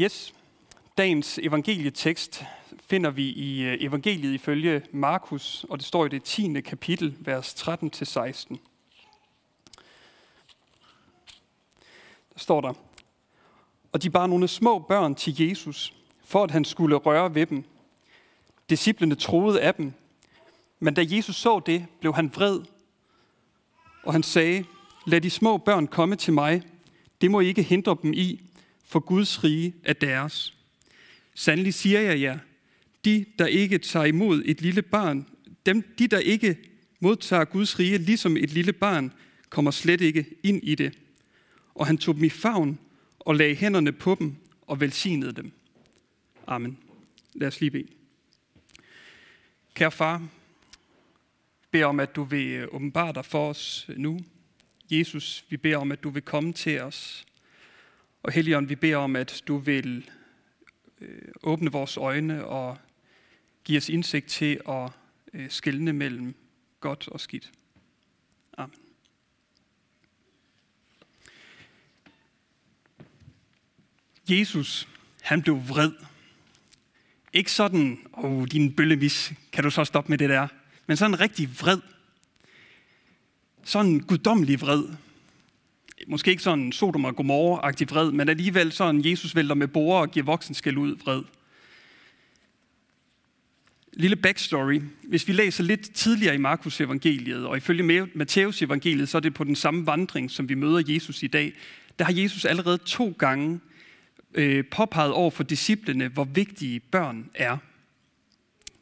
Yes, dagens evangelietekst finder vi i øh, evangeliet ifølge Markus, og det står i det 10. kapitel, vers 13-16. Der står der, og de bar nogle små børn til Jesus, for at han skulle røre ved dem. Disciplene troede af dem, men da Jesus så det, blev han vred, og han sagde, lad de små børn komme til mig, det må I ikke hindre dem i, for Guds rige er deres. Sandelig siger jeg jer, de, der ikke tager imod et lille barn, dem, de, der ikke modtager Guds rige ligesom et lille barn, kommer slet ikke ind i det. Og han tog dem i favn og lagde hænderne på dem og velsignede dem. Amen. Lad os lige bede. Kære far, beder om, at du vil øh, åbenbare dig for os øh, nu. Jesus, vi beder om, at du vil komme til os. Og Helligånd, vi beder om, at du vil øh, åbne vores øjne og give os indsigt til at øh, skelne mellem godt og skidt. Amen. Jesus, han blev vred. Ikke sådan, åh, oh, din bøllevis, kan du så stoppe med det der? Men sådan rigtig vred. Sådan guddommelig vred. Måske ikke sådan Sodom og Gomorra-agtig vred, men alligevel sådan, Jesus vælter med borer og giver voksenskæld ud vred. Lille backstory. Hvis vi læser lidt tidligere i Markus evangeliet, og ifølge Matthæus evangeliet, så er det på den samme vandring, som vi møder Jesus i dag. Der har Jesus allerede to gange øh, påpeget over for disciplene, hvor vigtige børn er.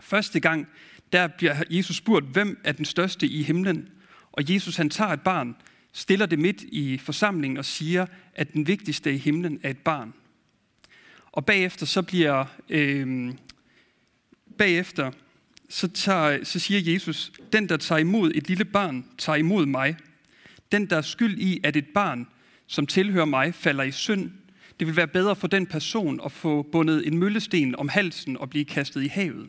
Første gang, der bliver Jesus spurgt, hvem er den største i himlen? Og Jesus han tager et barn, stiller det midt i forsamlingen og siger, at den vigtigste i himlen er et barn. Og bagefter så bliver øh, bagefter så, tager, så siger Jesus, den der tager imod et lille barn, tager imod mig. Den der er skyld i, at et barn, som tilhører mig, falder i synd, det vil være bedre for den person at få bundet en møllesten om halsen og blive kastet i havet.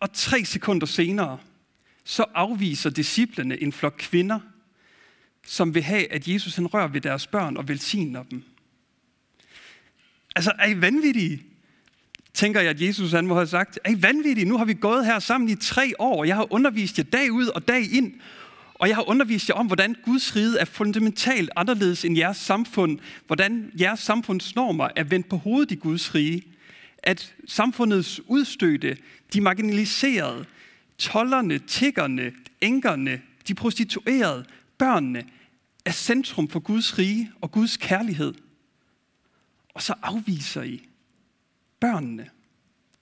Og tre sekunder senere, så afviser disciplene en flok kvinder, som vil have, at Jesus han rører ved deres børn og velsigner dem. Altså, er I vanvittige? Tænker jeg, at Jesus han må have sagt, er I vanvittige? Nu har vi gået her sammen i tre år, og jeg har undervist jer dag ud og dag ind, og jeg har undervist jer om, hvordan Guds rige er fundamentalt anderledes end jeres samfund, hvordan jeres samfundsnormer er vendt på hovedet i Guds rige, at samfundets udstøtte, de marginaliserede, tollerne, tiggerne, enkerne, de prostituerede, børnene, er centrum for Guds rige og Guds kærlighed. Og så afviser I børnene.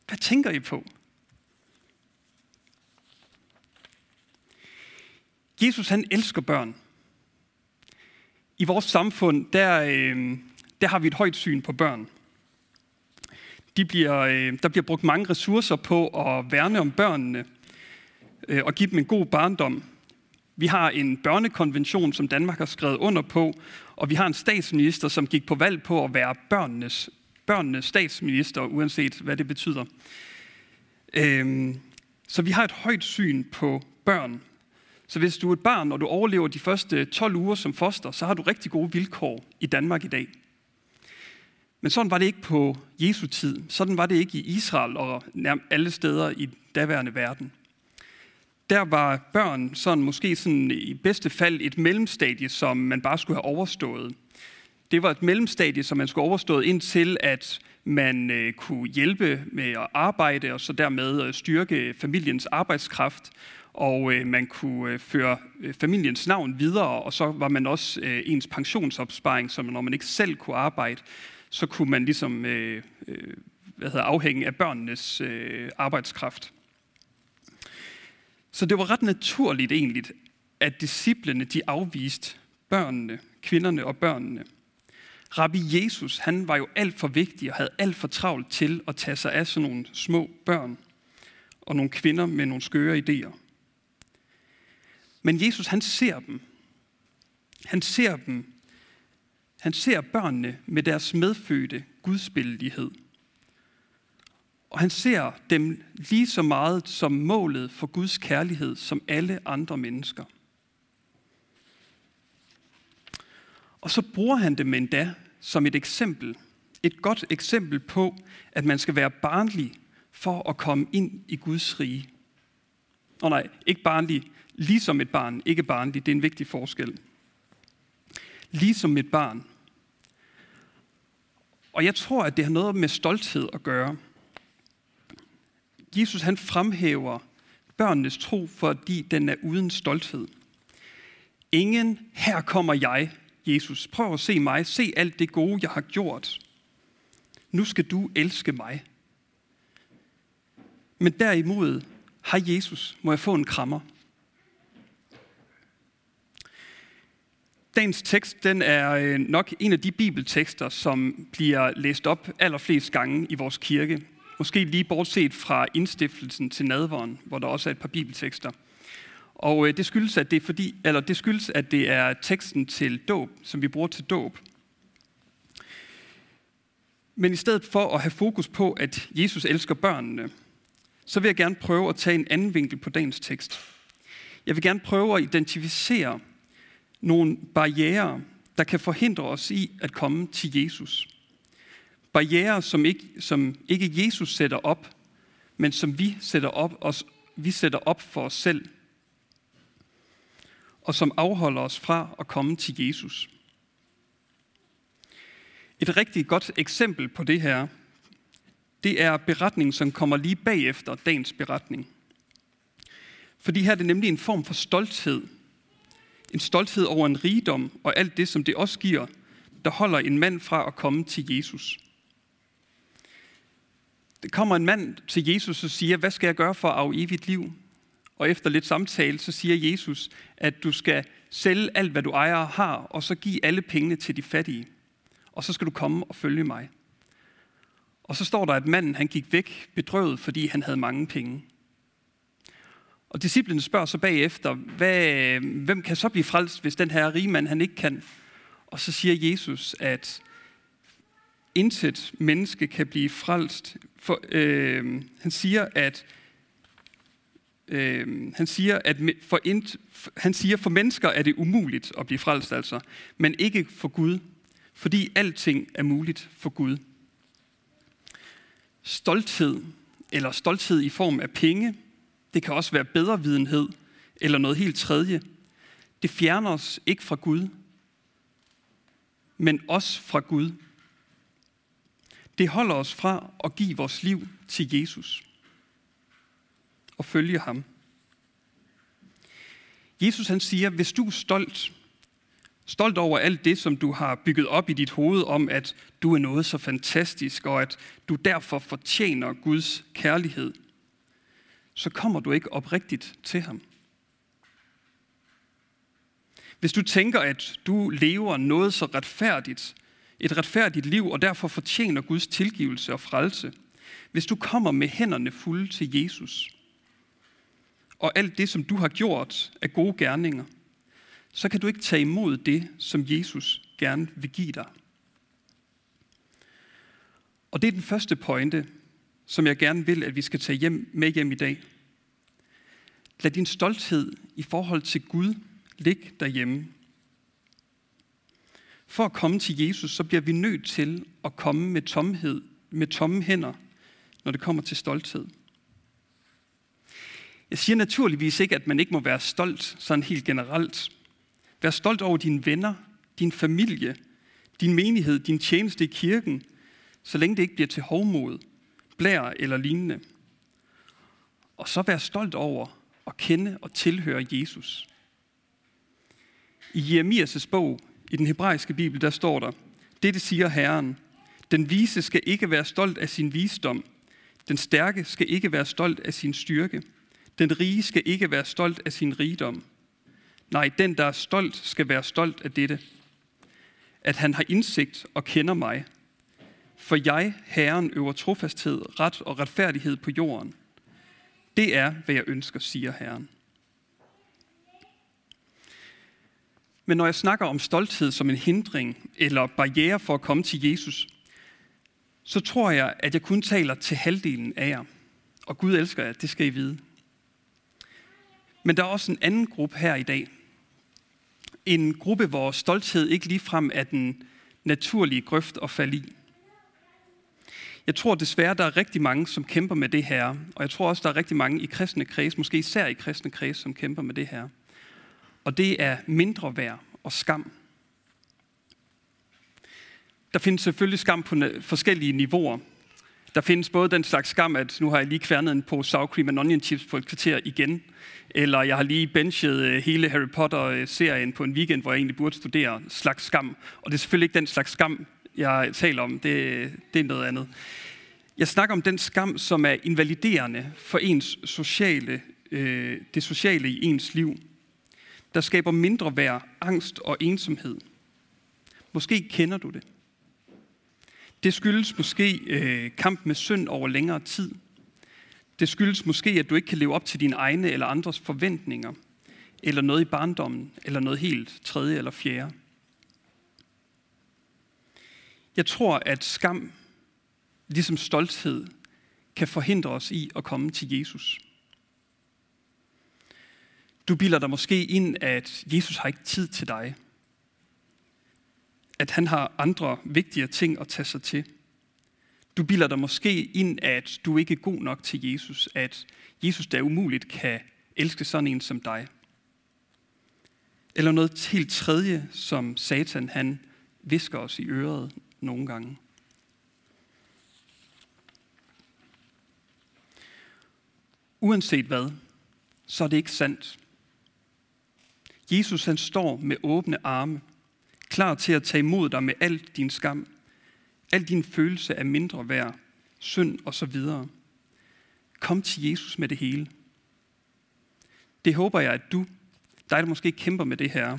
Hvad tænker I på? Jesus han elsker børn. I vores samfund, der, øh, der har vi et højt syn på børn. De bliver, øh, der bliver brugt mange ressourcer på at værne om børnene øh, og give dem en god barndom. Vi har en børnekonvention, som Danmark har skrevet under på, og vi har en statsminister, som gik på valg på at være børnenes, børnenes statsminister, uanset hvad det betyder. Øh, så vi har et højt syn på børn. Så hvis du er et barn, og du overlever de første 12 uger som foster, så har du rigtig gode vilkår i Danmark i dag. Men sådan var det ikke på Jesu tid. Sådan var det ikke i Israel og alle steder i daværende verden. Der var børn sådan måske sådan i bedste fald et mellemstadie, som man bare skulle have overstået. Det var et mellemstadie, som man skulle have overstået indtil, at man øh, kunne hjælpe med at arbejde og så dermed øh, styrke familiens arbejdskraft og øh, man kunne øh, føre øh, familiens navn videre, og så var man også øh, ens pensionsopsparing, så når man ikke selv kunne arbejde, så kunne man ligesom øh, øh, hvad hedder, afhænge af børnenes øh, arbejdskraft. Så det var ret naturligt egentlig, at disciplene de afviste børnene, kvinderne og børnene. Rabbi Jesus, han var jo alt for vigtig og havde alt for travlt til at tage sig af sådan nogle små børn og nogle kvinder med nogle skøre idéer. Men Jesus, han ser dem. Han ser dem. Han ser børnene med deres medfødte gudsbillighed. Og han ser dem lige så meget som målet for Guds kærlighed som alle andre mennesker. Og så bruger han dem endda som et eksempel. Et godt eksempel på, at man skal være barnlig for at komme ind i Guds rige. Og nej, ikke barnlig, ligesom et barn, ikke barnlig, det er en vigtig forskel. Ligesom et barn. Og jeg tror, at det har noget med stolthed at gøre. Jesus han fremhæver børnenes tro, fordi den er uden stolthed. Ingen, her kommer jeg, Jesus. Prøv at se mig. Se alt det gode, jeg har gjort. Nu skal du elske mig. Men derimod, hej Jesus, må jeg få en krammer? Dagens tekst den er øh, nok en af de bibeltekster, som bliver læst op allerflest gange i vores kirke. Måske lige bortset fra indstiftelsen til nadvåren, hvor der også er et par bibeltekster. Og øh, det skyldes, at det er, fordi, eller det skyldes, at det er teksten til dåb, som vi bruger til dåb. Men i stedet for at have fokus på, at Jesus elsker børnene, så vil jeg gerne prøve at tage en anden vinkel på dagens tekst. Jeg vil gerne prøve at identificere nogle barriere, der kan forhindre os i at komme til Jesus. Barriere, som ikke, som ikke Jesus sætter op, men som vi sætter op, os, vi sætter op for os selv, og som afholder os fra at komme til Jesus. Et rigtig godt eksempel på det her, det er beretningen, som kommer lige bagefter dagens beretning. Fordi her er det nemlig en form for stolthed. En stolthed over en rigdom og alt det, som det også giver, der holder en mand fra at komme til Jesus. Kommer en mand til Jesus og siger, hvad skal jeg gøre for at arve evigt liv? Og efter lidt samtale, så siger Jesus, at du skal sælge alt, hvad du ejer og har, og så give alle pengene til de fattige. Og så skal du komme og følge mig. Og så står der, at manden han gik væk bedrøvet, fordi han havde mange penge. Og disciplinen spørger så bagefter, hvad, hvem kan så blive frelst, hvis den her rige mand han ikke kan? Og så siger Jesus, at intet menneske kan blive frelst. For, øh, han siger, at øh, han siger, at for, int, han siger, for mennesker er det umuligt at blive frelst, altså, men ikke for Gud, fordi alting er muligt for Gud. Stolthed, eller stolthed i form af penge, det kan også være bedrevidenhed, eller noget helt tredje. Det fjerner os ikke fra Gud, men også fra Gud. Det holder os fra at give vores liv til Jesus og følge ham. Jesus han siger, hvis du er stolt, stolt over alt det, som du har bygget op i dit hoved om, at du er noget så fantastisk, og at du derfor fortjener Guds kærlighed, så kommer du ikke oprigtigt til ham. Hvis du tænker, at du lever noget så retfærdigt, et retfærdigt liv, og derfor fortjener Guds tilgivelse og frelse, hvis du kommer med hænderne fulde til Jesus, og alt det, som du har gjort af gode gerninger, så kan du ikke tage imod det, som Jesus gerne vil give dig. Og det er den første pointe, som jeg gerne vil, at vi skal tage hjem med hjem i dag. Lad din stolthed i forhold til Gud ligge derhjemme. For at komme til Jesus, så bliver vi nødt til at komme med tomhed, med tomme hænder, når det kommer til stolthed. Jeg siger naturligvis ikke, at man ikke må være stolt sådan helt generelt. Vær stolt over dine venner, din familie, din menighed, din tjeneste i kirken, så længe det ikke bliver til hovmod, blær eller lignende. Og så vær stolt over at kende og tilhøre Jesus. I Jeremias' bog, i den hebraiske bibel, der står der, dette siger Herren, den vise skal ikke være stolt af sin visdom, den stærke skal ikke være stolt af sin styrke, den rige skal ikke være stolt af sin rigdom. Nej, den, der er stolt, skal være stolt af dette. At han har indsigt og kender mig. For jeg, Herren, øver trofasthed, ret og retfærdighed på jorden. Det er, hvad jeg ønsker, siger Herren. Men når jeg snakker om stolthed som en hindring eller barriere for at komme til Jesus, så tror jeg, at jeg kun taler til halvdelen af jer. Og Gud elsker jer, det skal I vide. Men der er også en anden gruppe her i dag. En gruppe, hvor stolthed ikke ligefrem er den, naturlige grøft at falde i. Jeg tror desværre, der er rigtig mange, som kæmper med det her, og jeg tror også, der er rigtig mange i kristne kreds, måske især i kristne kreds, som kæmper med det her. Og det er mindre værd og skam. Der findes selvfølgelig skam på forskellige niveauer. Der findes både den slags skam, at nu har jeg lige kværnet en på sour cream and onion chips på et kvarter igen, eller jeg har lige benchet øh, hele Harry Potter-serien på en weekend, hvor jeg egentlig burde studere slags skam. Og det er selvfølgelig ikke den slags skam, jeg taler om. Det, det er noget andet. Jeg snakker om den skam, som er invaliderende for ens sociale, øh, det sociale i ens liv. Der skaber mindre værd, angst og ensomhed. Måske kender du det. Det skyldes måske øh, kamp med synd over længere tid. Det skyldes måske, at du ikke kan leve op til dine egne eller andres forventninger, eller noget i barndommen, eller noget helt tredje eller fjerde. Jeg tror, at skam, ligesom stolthed, kan forhindre os i at komme til Jesus. Du bilder dig måske ind, at Jesus har ikke tid til dig at han har andre vigtigere ting at tage sig til. Du bilder dig måske ind, at du ikke er god nok til Jesus, at Jesus der umuligt kan elske sådan en som dig. Eller noget helt tredje, som Satan han visker os i øret nogle gange. Uanset hvad, så er det ikke sandt. Jesus han står med åbne arme klar til at tage imod dig med al din skam, al din følelse af mindre værd, synd og så videre. Kom til Jesus med det hele. Det håber jeg, at du, dig der måske kæmper med det her,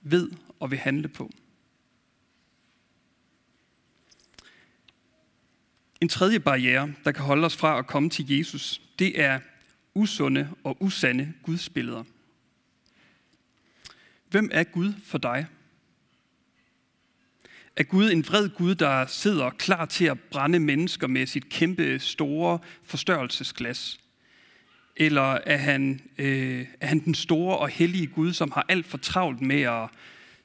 ved og vil handle på. En tredje barriere, der kan holde os fra at komme til Jesus, det er usunde og usande gudsbilleder. Hvem er Gud for dig? Er Gud en vred Gud, der sidder klar til at brænde mennesker med sit kæmpe store forstørrelsesglas? Eller er han, øh, er han den store og hellige Gud, som har alt for travlt med at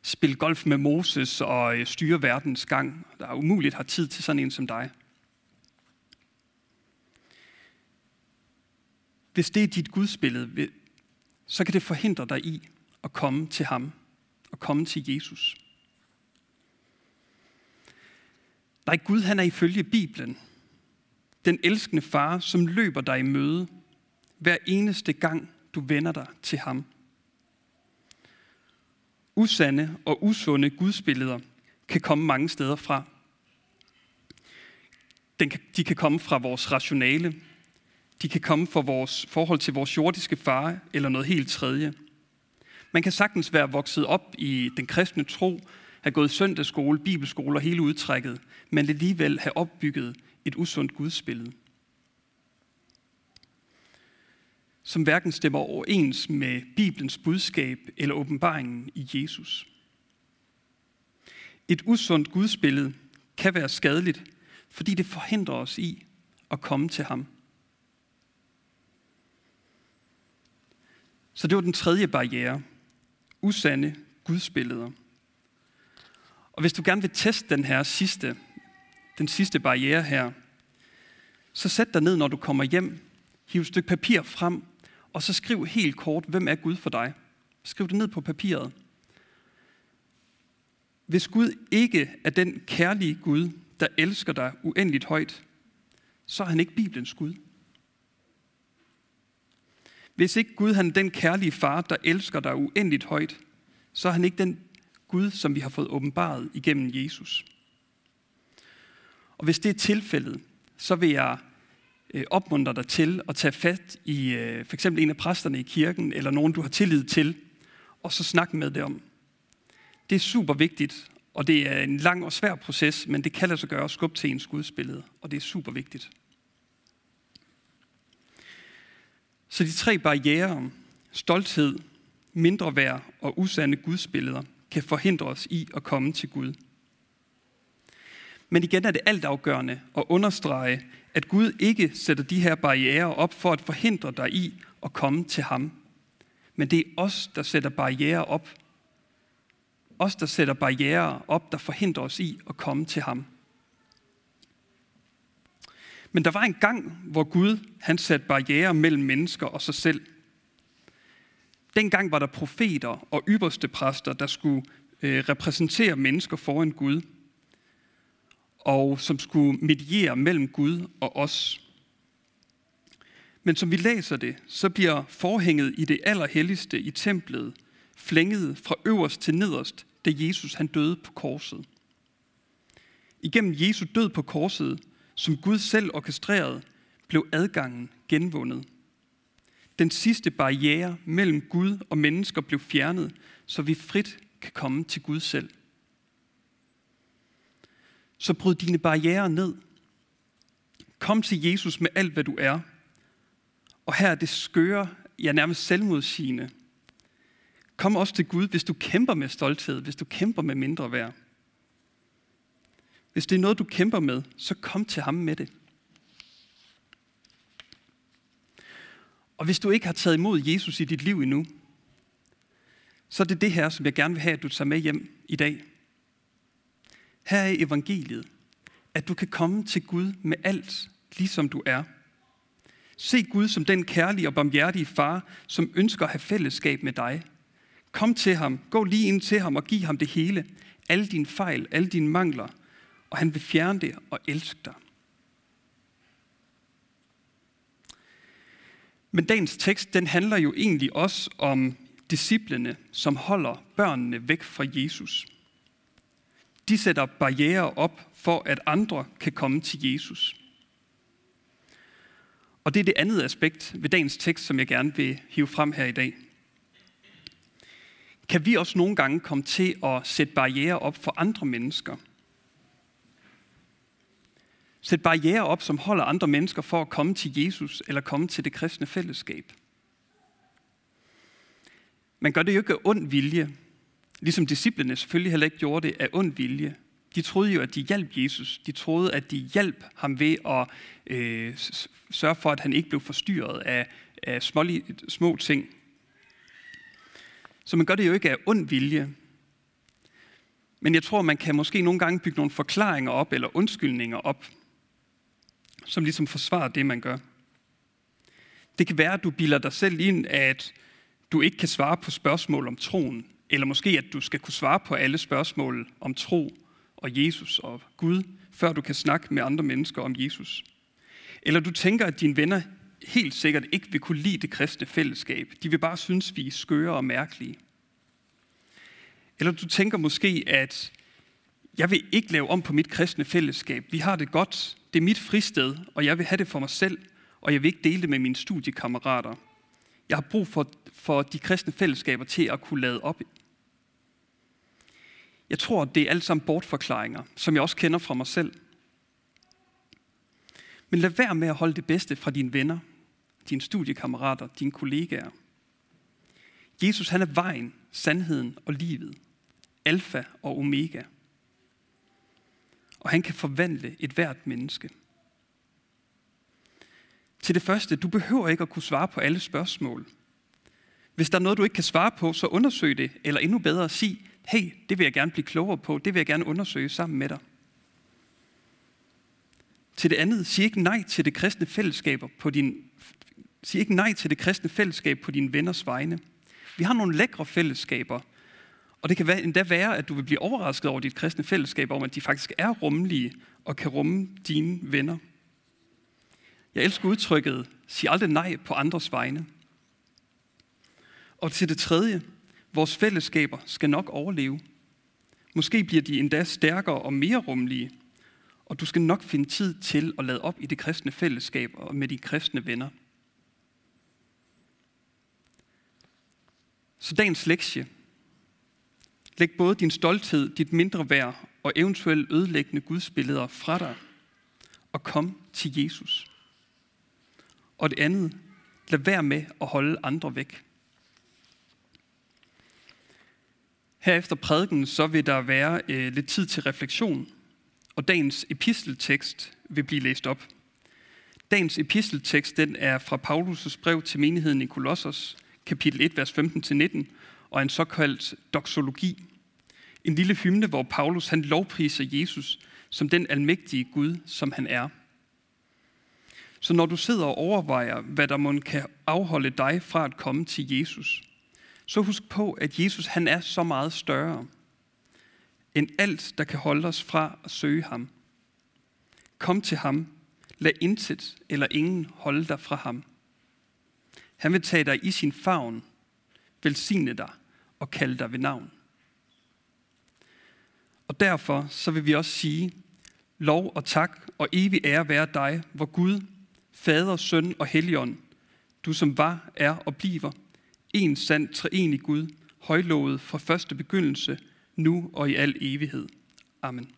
spille golf med Moses og øh, styre verdens gang, der umuligt har tid til sådan en som dig? Hvis det er dit gudsbillede, så kan det forhindre dig i at komme til ham og komme til Jesus. Nej, Gud han er ifølge Bibelen den elskende far, som løber dig i møde hver eneste gang, du vender dig til ham. Usande og usunde gudsbilleder kan komme mange steder fra. De kan komme fra vores rationale. De kan komme fra vores forhold til vores jordiske far eller noget helt tredje. Man kan sagtens være vokset op i den kristne tro, have gået søndagsskole, bibelskole og hele udtrækket, men alligevel have opbygget et usundt gudsbillede, som hverken stemmer overens med Bibelens budskab eller åbenbaringen i Jesus. Et usundt gudsbillede kan være skadeligt, fordi det forhindrer os i at komme til ham. Så det var den tredje barriere. Usande gudsbilleder. Og hvis du gerne vil teste den her sidste, den sidste barriere her, så sæt dig ned, når du kommer hjem, hiv et stykke papir frem, og så skriv helt kort, hvem er Gud for dig? Skriv det ned på papiret. Hvis Gud ikke er den kærlige Gud, der elsker dig uendeligt højt, så er han ikke Bibelens Gud. Hvis ikke Gud han er den kærlige far, der elsker dig uendeligt højt, så er han ikke den Gud, som vi har fået åbenbaret igennem Jesus. Og hvis det er tilfældet, så vil jeg øh, opmuntre dig til at tage fat i øh, for eksempel en af præsterne i kirken, eller nogen, du har tillid til, og så snakke med det om. Det er super vigtigt, og det er en lang og svær proces, men det kan lade sig gøre at skubbe til ens gudsbillede, og det er super vigtigt. Så de tre barriere, stolthed, mindre værd og usande gudsbilleder, kan forhindre os i at komme til Gud. Men igen er det altafgørende at understrege, at Gud ikke sætter de her barriere op for at forhindre dig i at komme til ham. Men det er os, der sætter barriere op Os, der sætter barriere op, der forhindrer os i at komme til ham. Men der var en gang, hvor Gud han satte barriere mellem mennesker og sig selv. Dengang var der profeter og ypperste præster, der skulle øh, repræsentere mennesker foran Gud, og som skulle mediere mellem Gud og os. Men som vi læser det, så bliver forhænget i det allerhelligste i templet flænget fra øverst til nederst, da Jesus han døde på korset. Igennem Jesu død på korset, som Gud selv orkestrerede, blev adgangen genvundet. Den sidste barriere mellem Gud og mennesker blev fjernet, så vi frit kan komme til Gud selv. Så bryd dine barriere ned. Kom til Jesus med alt, hvad du er. Og her er det skøre, ja nærmest selvmodsigende. Kom også til Gud, hvis du kæmper med stolthed, hvis du kæmper med mindre værd. Hvis det er noget, du kæmper med, så kom til ham med det. Og hvis du ikke har taget imod Jesus i dit liv endnu, så er det det her, som jeg gerne vil have, at du tager med hjem i dag. Her er evangeliet, at du kan komme til Gud med alt, ligesom du er. Se Gud som den kærlige og barmhjertige far, som ønsker at have fællesskab med dig. Kom til ham, gå lige ind til ham og giv ham det hele. Alle dine fejl, alle dine mangler. Og han vil fjerne det og elske dig. Men dagens tekst, den handler jo egentlig også om disciplene, som holder børnene væk fra Jesus. De sætter barriere op for, at andre kan komme til Jesus. Og det er det andet aspekt ved dagens tekst, som jeg gerne vil hive frem her i dag. Kan vi også nogle gange komme til at sætte barriere op for andre mennesker? Sæt barriere op, som holder andre mennesker for at komme til Jesus eller komme til det kristne fællesskab. Man gør det jo ikke af ond vilje, ligesom disciplene selvfølgelig heller ikke gjorde det af ond vilje. De troede jo, at de hjalp Jesus. De troede, at de hjalp ham ved at øh, sørge for, at han ikke blev forstyrret af, af små, små ting. Så man gør det jo ikke af ond vilje. Men jeg tror, man kan måske nogle gange bygge nogle forklaringer op, eller undskyldninger op, som ligesom forsvarer det, man gør. Det kan være, at du bilder dig selv ind, at du ikke kan svare på spørgsmål om troen, eller måske at du skal kunne svare på alle spørgsmål om tro og Jesus og Gud, før du kan snakke med andre mennesker om Jesus. Eller du tænker, at dine venner helt sikkert ikke vil kunne lide det kristne fællesskab. De vil bare synes, vi er skøre og mærkelige. Eller du tænker måske, at jeg vil ikke lave om på mit kristne fællesskab. Vi har det godt. Det er mit fristed, og jeg vil have det for mig selv, og jeg vil ikke dele det med mine studiekammerater. Jeg har brug for, for de kristne fællesskaber til at kunne lade op. Jeg tror, det er alt sammen bortforklaringer, som jeg også kender fra mig selv. Men lad være med at holde det bedste fra dine venner, dine studiekammerater, dine kollegaer. Jesus han er vejen, sandheden og livet. Alfa og omega. Og han kan forvandle et hvert menneske. Til det første, du behøver ikke at kunne svare på alle spørgsmål. Hvis der er noget, du ikke kan svare på, så undersøg det, eller endnu bedre sig, hey, det vil jeg gerne blive klogere på, det vil jeg gerne undersøge sammen med dig. Til det andet, sig ikke nej til det kristne fællesskab på din, sig ikke nej til det kristne fællesskab på dine venners vegne. Vi har nogle lækre fællesskaber, og det kan være, endda være, at du vil blive overrasket over dit kristne fællesskab, om at de faktisk er rummelige og kan rumme dine venner. Jeg elsker udtrykket, sig aldrig nej på andres vegne. Og til det tredje, vores fællesskaber skal nok overleve. Måske bliver de endda stærkere og mere rummelige, og du skal nok finde tid til at lade op i det kristne fællesskab og med de kristne venner. Så dagens lektie. Læg både din stolthed, dit mindre værd og eventuelle ødelæggende gudsbilleder fra dig, og kom til Jesus. Og det andet, lad være med at holde andre væk. Herefter prædiken, så vil der være øh, lidt tid til refleksion, og dagens episteltekst vil blive læst op. Dagens episteltekst den er fra Paulus' brev til menigheden i Kolossos, kapitel 1, vers 15-19, og en såkaldt doxologi. En lille hymne, hvor Paulus han lovpriser Jesus som den almægtige Gud, som han er. Så når du sidder og overvejer, hvad der måske kan afholde dig fra at komme til Jesus, så husk på, at Jesus han er så meget større end alt, der kan holde os fra at søge ham. Kom til ham. Lad intet eller ingen holde dig fra ham. Han vil tage dig i sin favn, velsigne dig og kalde dig ved navn. Og derfor så vil vi også sige, lov og tak og evig ære være dig, hvor Gud, Fader, Søn og Helligånd, du som var, er og bliver, en sand treenig Gud, højlovet fra første begyndelse, nu og i al evighed. Amen.